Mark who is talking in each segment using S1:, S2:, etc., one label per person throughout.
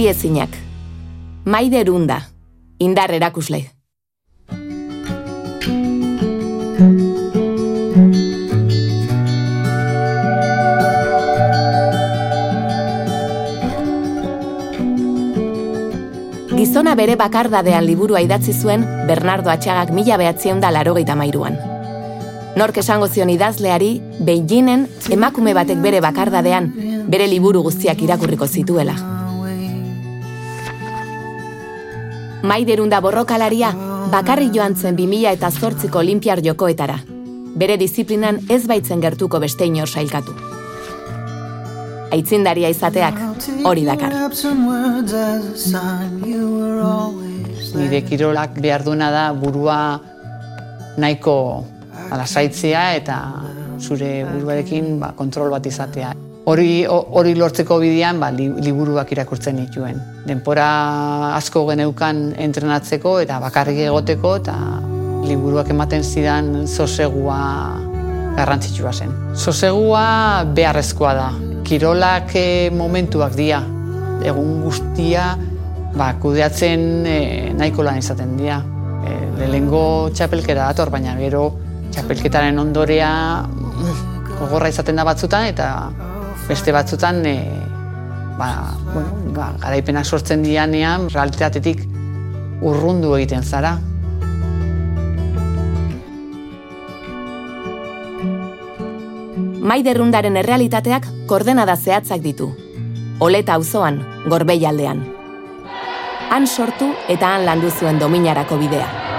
S1: geldi ezinak. Maide erunda, indar erakusle. Gizona bere bakardadean liburua idatzi zuen Bernardo Atxagak mila behatzien da larogeita mairuan. Nork esango zion idazleari, Beijingen emakume batek bere bakardadean bere liburu guztiak irakurriko zituela. Maiderunda borrokalaria, bakarri joan zen 2000 eta zortziko olimpiar jokoetara. Bere disiplinan ez baitzen gertuko beste inor sailkatu. Aitzindaria izateak hori dakar.
S2: Nire kirolak behar duena da burua nahiko alasaitzea eta zure buruarekin ba, kontrol bat izatea. Hori, hori lortzeko bidean ba, liburuak irakurtzen dituen. Denpora asko geneukan entrenatzeko eta bakarrik egoteko eta liburuak ematen zidan zosegua garrantzitsua zen. Zosegua beharrezkoa da, kirolak e, momentuak dira. Egun guztia ba, kudeatzen e, nahiko lan izaten dira. E, lehengo txapelkera dator, baina gero txapelketaren ondorea gogorra izaten da batzutan eta beste batzutan e, ba, bueno, ba, garaipenak sortzen dianean realitatetik urrundu egiten zara.
S1: Maiderrundaren errealitateak koordenada zehatzak ditu. Oleta auzoan, gorbei aldean. Han sortu eta han landu zuen dominarako bidea.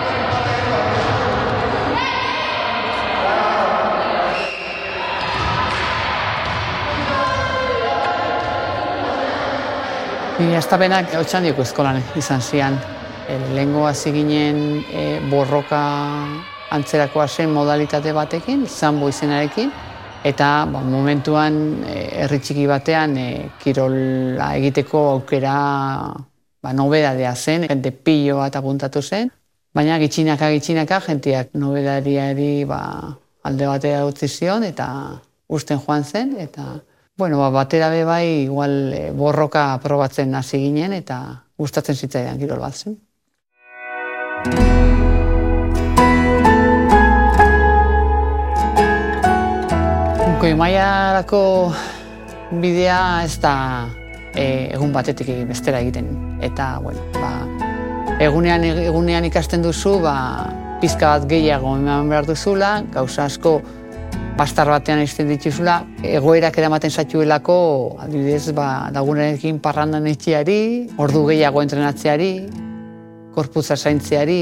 S2: Ni estapenak hotxan dioko eskolan izan zian. E, Lengo hasi ginen e, borroka antzerakoa zen modalitate batekin, zanbo izenarekin, Eta ba, momentuan e, herri txiki batean e, kirola egiteko aukera ba, nobedadea zen, jente pillo bat apuntatu zen, baina gitxinaka gitxinaka jenteak nobedariari ba, alde batea utzi zion eta usten joan zen, eta bueno, ba, batera be bai igual e, borroka probatzen hasi ginen eta gustatzen zitzaidan kirol bat zen. Goi maiarako bidea ez da e, egun batetik egin bestera egiten. Eta, bueno, ba, egunean, egunean ikasten duzu, ba, pizka bat gehiago eman behar duzula, gauza asko bastar batean izten dituzula, egoerak eramaten zatuelako, adibidez, ba, dagunekin parrandan etxeari, ordu gehiago entrenatzeari, korputza zaintzeari,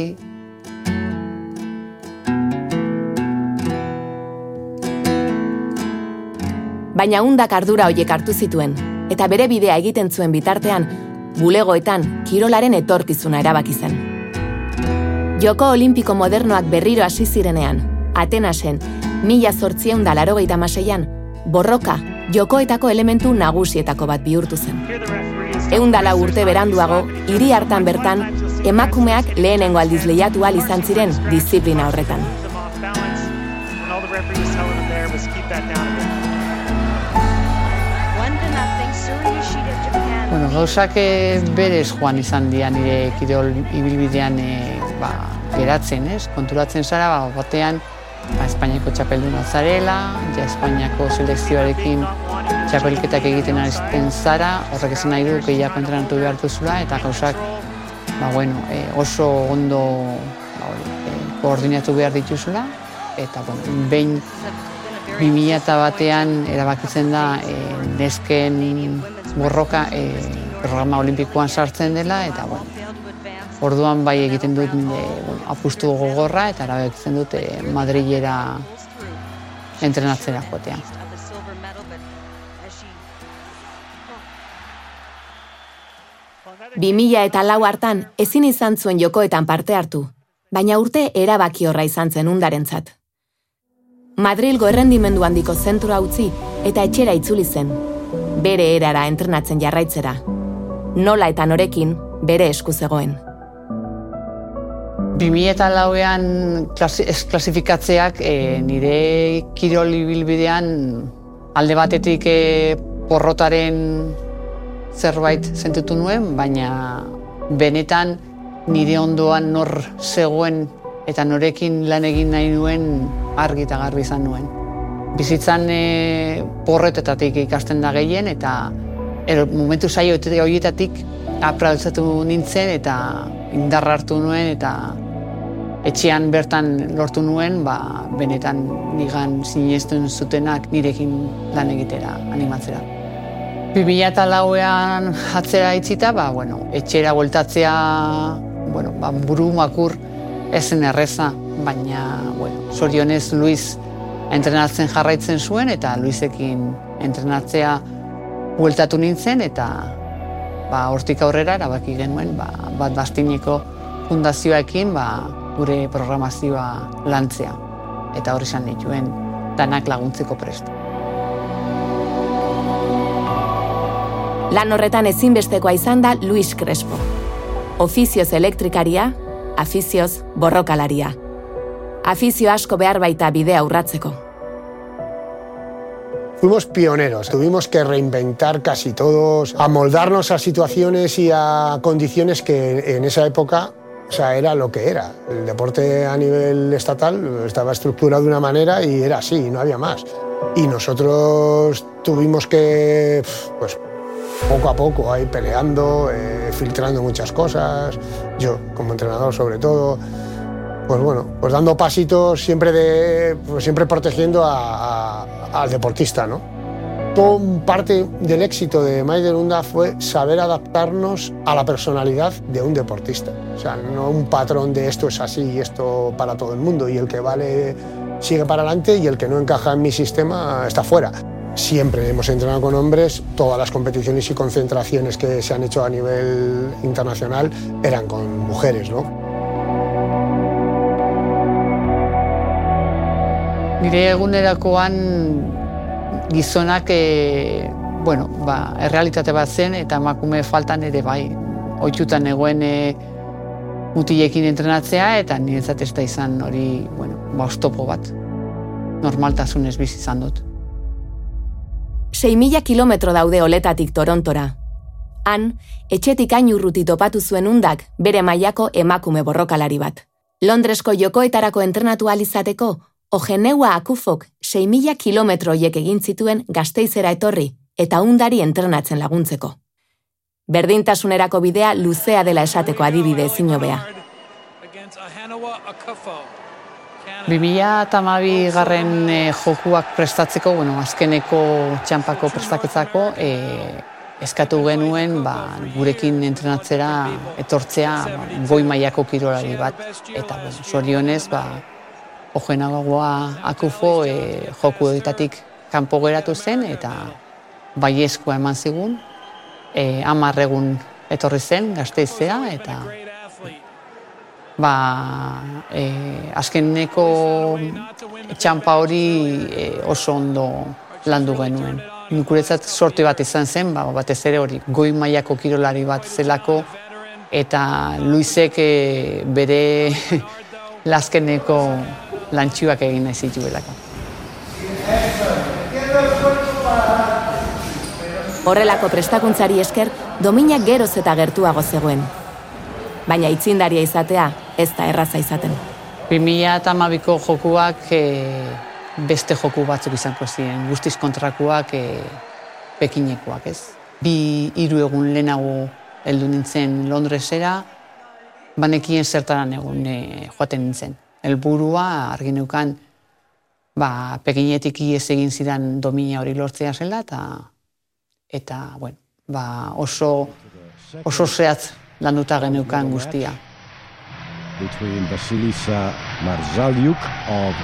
S1: baina undak ardura hoiek hartu zituen, eta bere bidea egiten zuen bitartean, bulegoetan kirolaren etorkizuna erabaki zen. Joko Olimpiko modernoak berriro hasi zirenean, Atenasen, mila zortzieun da larogeita maseian, borroka jokoetako elementu nagusietako bat bihurtu zen. Eundala urte beranduago, hiri hartan bertan, emakumeak lehenengo aldiz lehiatu izan ziren disiplina horretan.
S2: Bueno, gauzak eh, berez joan izan dira nire kirol ibilbidean e, ba, geratzen, ez? Konturatzen zara, ba, batean, ba, Espainiako txapelduna zarela, ja Espainiako selekzioarekin txapelketak egiten arizten zara, horrek esan nahi du, gehiago entrenatu behar duzula, eta gauzak, ba, bueno, e, oso ondo ba, e, koordinatu behar dituzula, eta, bueno, behin 2000 eta batean erabakitzen da e, nesken borroka e, programa olimpikoan sartzen dela, eta bueno, orduan bai egiten dut e, apustu gogorra, eta erabekitzen dut e, Madrilera entrenatzera joatean.
S1: Bi mila eta lau hartan ezin izan zuen jokoetan parte hartu, baina urte erabaki horra izan zen undarentzat. Madrilgo errendimendu handiko zentrua utzi eta etxera itzuli zen, bere erara entrenatzen jarraitzera. Nola eta norekin bere esku zegoen.
S2: 2000 eta lauean klasifikatzeak e, nire kiroli bilbidean alde batetik e, porrotaren zerbait sentitu nuen, baina benetan nire ondoan nor zegoen eta norekin lan egin nahi nuen argi eta garbi izan nuen. Bizitzan e, porretetatik ikasten da gehien eta ero, momentu saio horietatik apraltzatu nintzen eta indarra hartu nuen eta etxean bertan lortu nuen, ba, benetan nigan sinestuen zutenak nirekin lan egitera animatzera. 2000 eta lauean atzera itzita, ba, bueno, etxera voltatzea bueno, ba, buru makur ezen erreza, baina bueno, zorionez Luis entrenatzen jarraitzen zuen eta Luisekin entrenatzea bueltatu nintzen eta ba, hortik aurrera erabaki genuen ba, bat bastineko fundazioekin ba, gure programazioa lantzea eta horri izan dituen danak laguntzeko prestu.
S1: Lan horretan ezinbestekoa izan da Luis Crespo. Ofizioz elektrikaria, afizioz borrokalaria. Afizio asko behar baita bidea urratzeko.
S3: Fuimos pioneros, tuvimos que reinventar casi todos, amoldarnos a situaciones y a condiciones que en esa época o sea, era lo que era. El deporte a nivel estatal estaba estructurado de una manera y era así, no había más. Y nosotros tuvimos que, pues, poco a poco, ahí peleando, eh, filtrando muchas cosas, yo como entrenador sobre todo, pues bueno, pues dando pasitos siempre, de, pues siempre protegiendo al deportista, ¿no? Todo parte del éxito de Maider Unda fue saber adaptarnos a la personalidad de un deportista. O sea, no un patrón de esto es así y esto para todo el mundo y el que vale sigue para adelante y el que no encaja en mi sistema está fuera. Siempre hemos entrenado con hombres, todas las competiciones y concentraciones que se han hecho a nivel internacional eran con mujeres, ¿no?
S2: Nire egunerakoan gizonak e, bueno, ba, errealitate bat zen eta emakume faltan ere bai oitzutan egoen e, mutilekin entrenatzea eta niretzat ez da izan hori bueno, ba, ostopo bat normaltasunez bizi izan dut.
S1: 6.000 kilometro daude oletatik Torontora. Han, etxetik hain urruti topatu zuen undak bere mailako emakume borrokalari bat. Londresko jokoetarako entrenatu alizateko, Ogeneua akufok 6.000 kilometro egin zituen gazteizera etorri eta undari entrenatzen laguntzeko. Berdintasunerako bidea luzea dela esateko adibide ezin hobea.
S2: Bibila eta mabi garren eh, jokuak prestatzeko, bueno, azkeneko txampako prestaketzako, e, eskatu genuen ba, gurekin entrenatzera etortzea ba, goi mailako kirolari bat. Eta, bueno, sorionez, ba, Ojenagoa akufo e, joku editatik kanpo geratu zen eta baiezkoa eman zigun. E, amarregun etorri zen gazteizea eta ba, e, azkeneko txampa hori e, oso ondo landu genuen. Nikuretzat sorte bat izan zen, ba, batez ere hori goi mailako kirolari bat zelako eta Luisek e, bere laskeneko lantxuak egin nahi zituelako.
S1: Horrelako prestakuntzari esker, dominak geroz eta gertuago zegoen. Baina itzindaria izatea, ez da erraza izaten.
S2: 2000 eta amabiko jokuak e, beste joku batzuk izango ziren, guztiz kontrakuak e, pekinekoak, ez? Bi hiru egun lehenago heldu nintzen Londresera, banekien zertaran egun e, joaten nintzen helburua argi neukan ba pekinetik ies egin zidan domina hori lortzea zela eta eta bueno, ba oso oso zehatz landuta geneukan guztia.
S4: Between Basilisa Marzaliuk of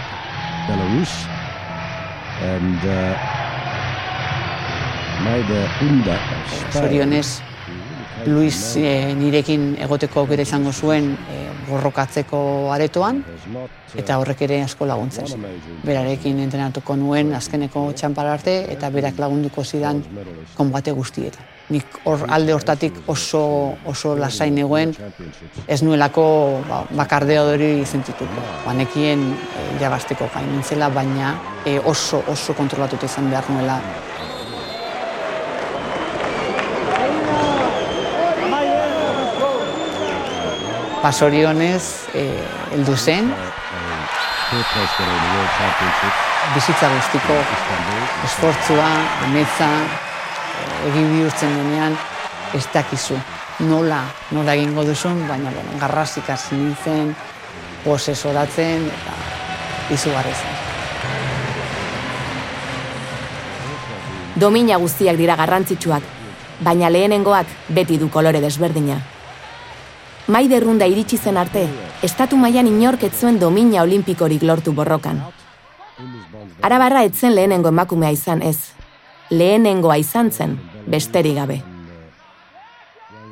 S4: Belarus and uh, Maide Unda.
S2: Sorionez, Luis eh, nirekin egoteko aukera izango zuen eh, borrokatzeko aretoan, eta horrek ere asko laguntzen. Berarekin entrenatuko nuen azkeneko txampar arte, eta berak lagunduko zidan konbate guztietan. Nik hor alde hortatik oso, oso lasain egoen, ez nuelako ba, bakardeo dori zentituko. Banekien e, irabasteko gain nintzela, baina e, oso, oso kontrolatuta izan behar nuela pasorionez e, heldu zen. Bizitza guztiko esfortzua, emetza, egin bihurtzen denean, ez dakizu. Nola, nola egingo duzun, baina bueno, garrazik hasi nintzen, posesoratzen, eta izugarri zen.
S1: Domina guztiak dira garrantzitsuak, baina lehenengoak beti du kolore desberdina. Maide runda iritsi zen arte, estatu mailan inorketzuen domina olimpikorik lortu borrokan. Arabarra etzen lehenengo emakumea izan ez, lehenengoa izan zen, besterik gabe.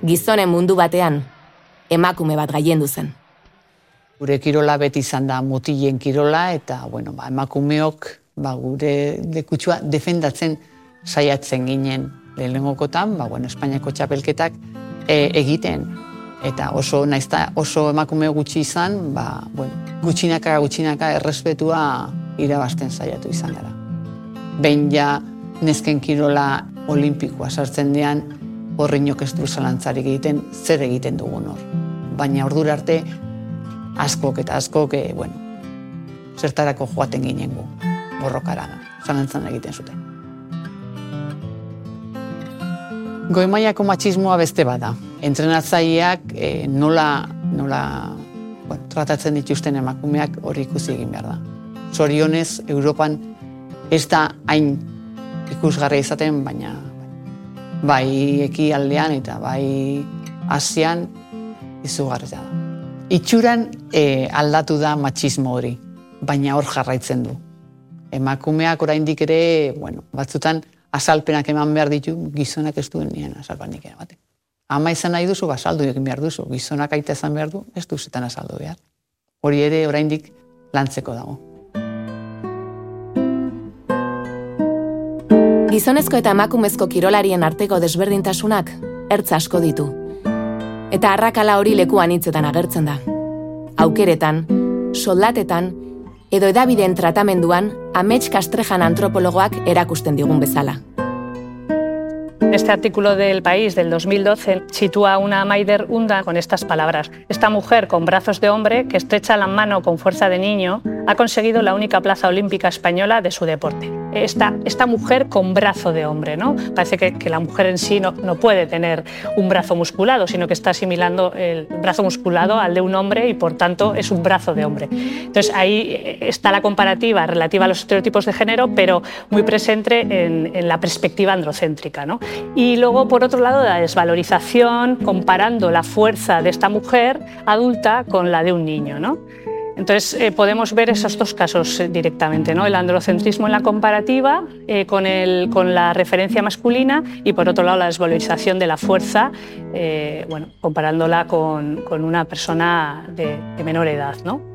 S1: Gizonen mundu batean, emakume bat gaiendu zen.
S2: Gure kirola beti izan da mutilen kirola eta bueno, ba, emakumeok ba, gure lekutsua defendatzen saiatzen ginen lehenengokotan, ba, bueno, Espainiako txapelketak e, egiten eta oso naizta oso emakume gutxi izan, ba, bueno, gutxinaka gutxinaka errespetua irabazten saiatu izan gara. Behin ja nezken kirola olimpikoa sartzen dean, horrinok ez du zalantzarik egiten, zer egiten dugun hor. Baina ordura arte, askok eta askok, e, bueno, zertarako joaten ginen gu, borrokara, zalantzan egiten zuten. Goimaiako matxismoa beste bada. Entrenatzaileak e, nola, nola bueno, tratatzen dituzten emakumeak hori ikusi egin behar da. Zorionez, Europan ez da hain ikusgarria izaten, baina bai eki aldean eta bai asian izugarria da. Itxuran e, aldatu da matxismo hori, baina hor jarraitzen du. Emakumeak oraindik ere, bueno, batzutan azalpenak eman behar ditu, gizonak ez duen nien azalpenik ematen. Ama izan nahi duzu, basaldu egin behar duzu. Gizonak aita izan behar du, ez duzetan azaldu behar. Hori ere oraindik lantzeko dago.
S1: Gizonezko eta emakumezko kirolarien arteko desberdintasunak ertz asko ditu. Eta arrakala hori lekuan hitzetan agertzen da. Aukeretan, soldatetan, edo edabideen tratamenduan amets kastrejan antropologoak erakusten digun bezala.
S5: Este artículo del País del 2012 sitúa a una Maider Unda con estas palabras. Esta mujer con brazos de hombre que estrecha la mano con fuerza de niño ha conseguido la única plaza olímpica española de su deporte. Esta, esta mujer con brazo de hombre, ¿no? Parece que, la mujer en sí no, no, puede tener un brazo musculado, sino que está asimilando el brazo musculado al de un hombre y por tanto es un brazo de hombre. Entonces ahí está la comparativa relativa a los estereotipos de género, pero muy presente en, en la perspectiva androcéntrica. ¿no? Y luego, por otro lado, la desvalorización comparando la fuerza de esta mujer adulta con la de un niño. ¿no? Entonces eh, podemos ver esos dos casos eh, directamente, ¿no? el androcentrismo en la comparativa eh, con, el, con, la referencia masculina y por otro lado la desvalorización de la fuerza, eh, bueno, comparándola con, con, una persona de, de menor edad. ¿no?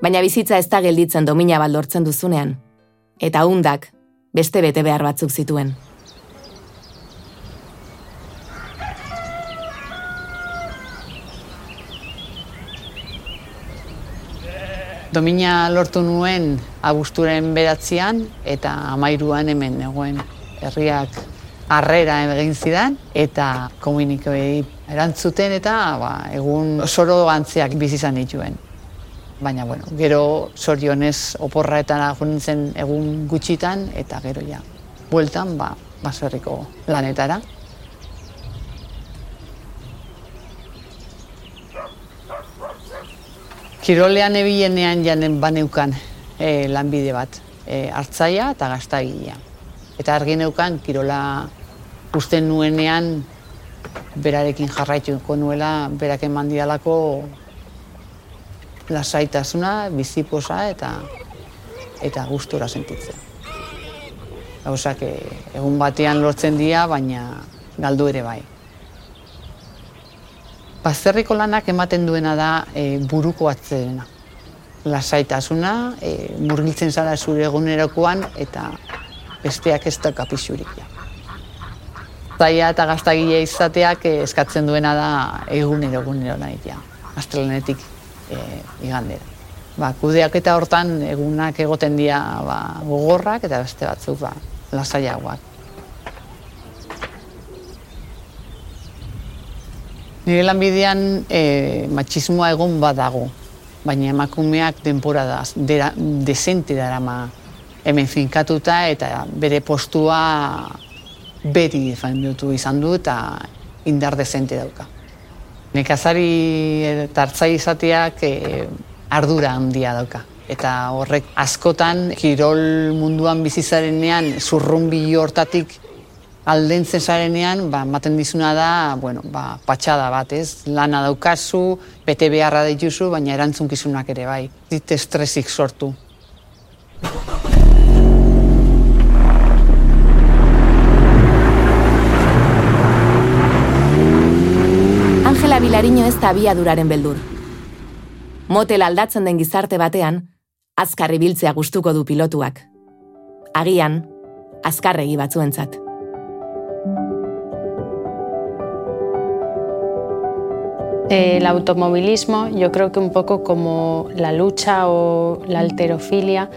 S1: Baina bizitza ez da gelditzen domina baldortzen duzunean, eta undak beste bete behar batzuk zituen.
S2: Domina lortu nuen abusturen beratzean eta amairuan hemen egoen herriak harrera egin zidan eta komunikoi erantzuten eta ba, egun soro antziak bizi izan dituen. Baina, bueno, gero zorionez oporraetan nintzen egun gutxitan eta gero ja, bueltan, ba, baserriko lanetara. Kirolean ebilenean janen baneukan e, lanbide bat, e, hartzaia eta gaztagilea. Eta argi neukan, kirola usten nuenean berarekin jarraituko nuela, berak eman dialako lasaitasuna, biziposa eta eta gustura sentitzen. Gauzak egun batean lortzen dira, baina galdu ere bai. Bazterriko lanak ematen duena da e, buruko atzerena. Lasaitasuna, e, murgiltzen zara zure egunerokoan eta besteak ez da kapixurik. Zaila eta gaztagile izateak e, eskatzen duena da egunero egunero nahi ja. Astralenetik e, igandera. Ba, kudeak eta hortan egunak egoten dira ba, gogorrak eta beste batzuk ba, lasaiagoak. Nire lanbidean e, matxismoa egon badago, baina emakumeak denpora da, dera, desente darama hemen finkatuta eta bere postua beti defendutu izan du eta indar dezente dauka. Nekazari eta hartzai izateak e, ardura handia dauka. Eta horrek askotan kirol munduan bizizarenean zurrumbi hortatik aldentzen zarenean, ba, maten dizuna da, bueno, ba, patxada bat, ez? Lana daukazu, bete beharra dituzu, baina erantzunkizunak ere bai. Dit estresik sortu.
S1: Angela Bilariño ez da duraren beldur. Motel aldatzen den gizarte batean, azkarri biltzea gustuko du pilotuak. Agian, azkarregi batzuentzat.
S6: El automovilismo, yo creo que un poco como la lucha o la alterofilia,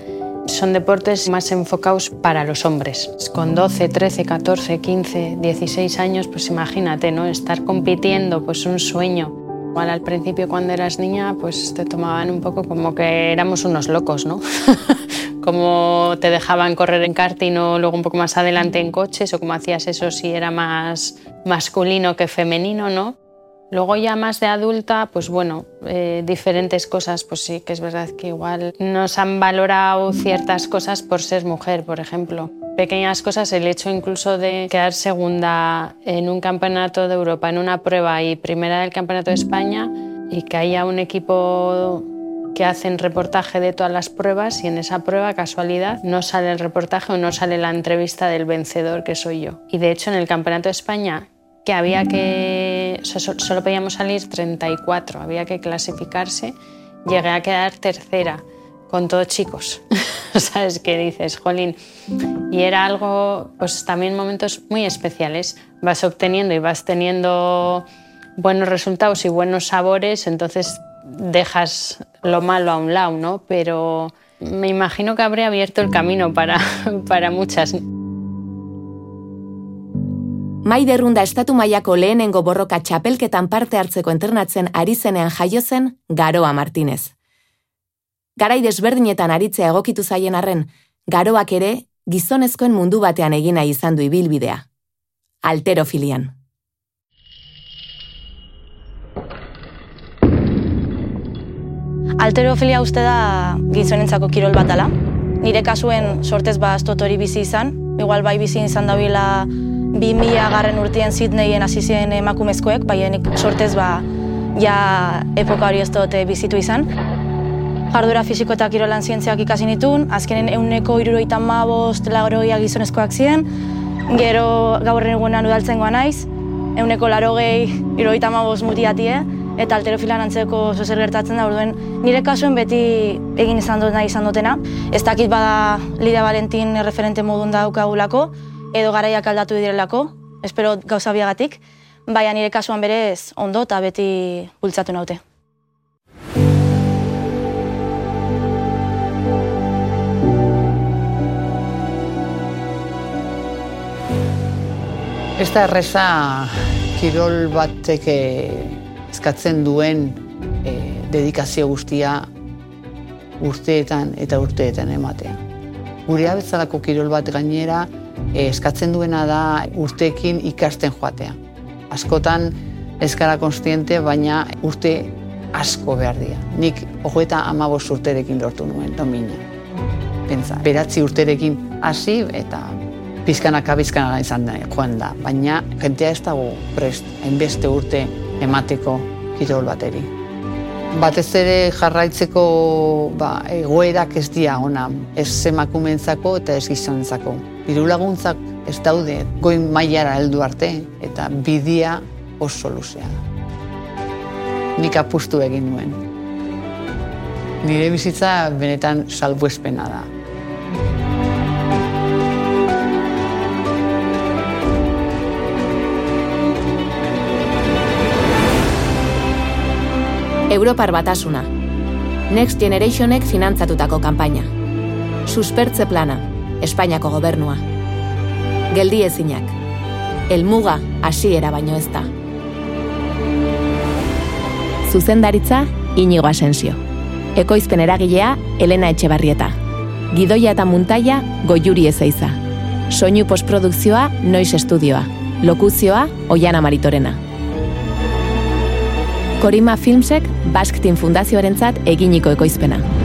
S6: son deportes más enfocados para los hombres. Con 12, 13, 14, 15, 16 años, pues imagínate, ¿no? Estar compitiendo, pues un sueño. Igual al principio cuando eras niña, pues te tomaban un poco como que éramos unos locos, ¿no? como te dejaban correr en karting o luego un poco más adelante en coches o como hacías eso si era más masculino que femenino, ¿no? Luego ya más de adulta, pues bueno, eh, diferentes cosas, pues sí, que es verdad que igual nos han valorado ciertas cosas por ser mujer, por ejemplo. Pequeñas cosas, el hecho incluso de quedar segunda en un campeonato de Europa, en una prueba y primera del campeonato de España y que haya un equipo que hacen reportaje de todas las pruebas y en esa prueba, casualidad, no sale el reportaje o no sale la entrevista del vencedor, que soy yo. Y de hecho en el Campeonato de España que había que, solo podíamos salir 34, había que clasificarse, llegué a quedar tercera, con todos chicos, ¿sabes qué dices, Jolín? Y era algo, pues también momentos muy especiales, vas obteniendo y vas teniendo buenos resultados y buenos sabores, entonces dejas lo malo a un lado, ¿no? Pero me imagino que habría abierto el camino para, para muchas.
S1: Maiderrunda estatu mailako lehenengo borroka txapelketan parte hartzeko entrenatzen ari zenean jaio zen Garoa Martinez. Garai desberdinetan aritzea egokitu zaien arren, Garoak ere gizonezkoen mundu batean egina izan du ibilbidea. Alterofilian.
S7: Alterofilia uste da gizonentzako kirol batala. Nire kasuen sortez ba hori bizi izan, igual bai bizi izan dabila 2000 garren urtean Sydneyen hasi ziren emakumezkoek, baienik sortez ba, ja epoka hori ez dute bizitu izan. Jardura fisiko eta kirolan zientziak ikasi nituen, azkenen euneko iruroita mabost lagoroia gizonezkoak ziren, gero gaurren egunean udaltzen naiz, euneko laro gehi iruroita mabost mutiatie, eta alterofilan antzeko zozer gertatzen da, orduen nire kasuen beti egin izan dut nahi izan dutena. Ez dakit bada Lidia Valentin referente modun daukagulako, edo garaiak aldatu direlako, espero gauza biagatik, baina nire kasuan berez ondo eta beti bultzatu naute.
S2: Ez da erreza kirol batek eskatzen duen e, dedikazio guztia urteetan eta urteetan ematea. Gure abetzalako kirol bat gainera Eh, eskatzen duena da urteekin ikasten joatea. Askotan ez gara konstiente, baina urte asko behar dira. Nik hogeita amabos urterekin lortu nuen, domina. Pentsa, beratzi urterekin hasi eta pizkanaka bizkanaka izan da, joan da. Baina jentea ez dago prest, hainbeste urte emateko kirol bateri. Batez ere jarraitzeko ba, egoerak ez dira ona, ez emakumentzako eta ez gizonentzako diru laguntzak ez daude goin mailara heldu arte eta bidia oso luzea da. Nik apustu egin nuen. Nire bizitza benetan salbuespena da.
S1: Europar batasuna. Next Generationek finantzatutako kanpaina. Suspertze plana. Espainiako gobernua. Geldi ezinak. Elmuga hasiera baino ez da. Zuzendaritza, Inigo Asensio. Ekoizpen eragilea, Elena Etxebarrieta. Gidoia eta muntaia, Goiuri Ezeiza. Soinu postprodukzioa, Noiz Estudioa. Lokuzioa, Oiana Maritorena. Korima Filmsek Team Fundazioarentzat eginiko ekoizpena.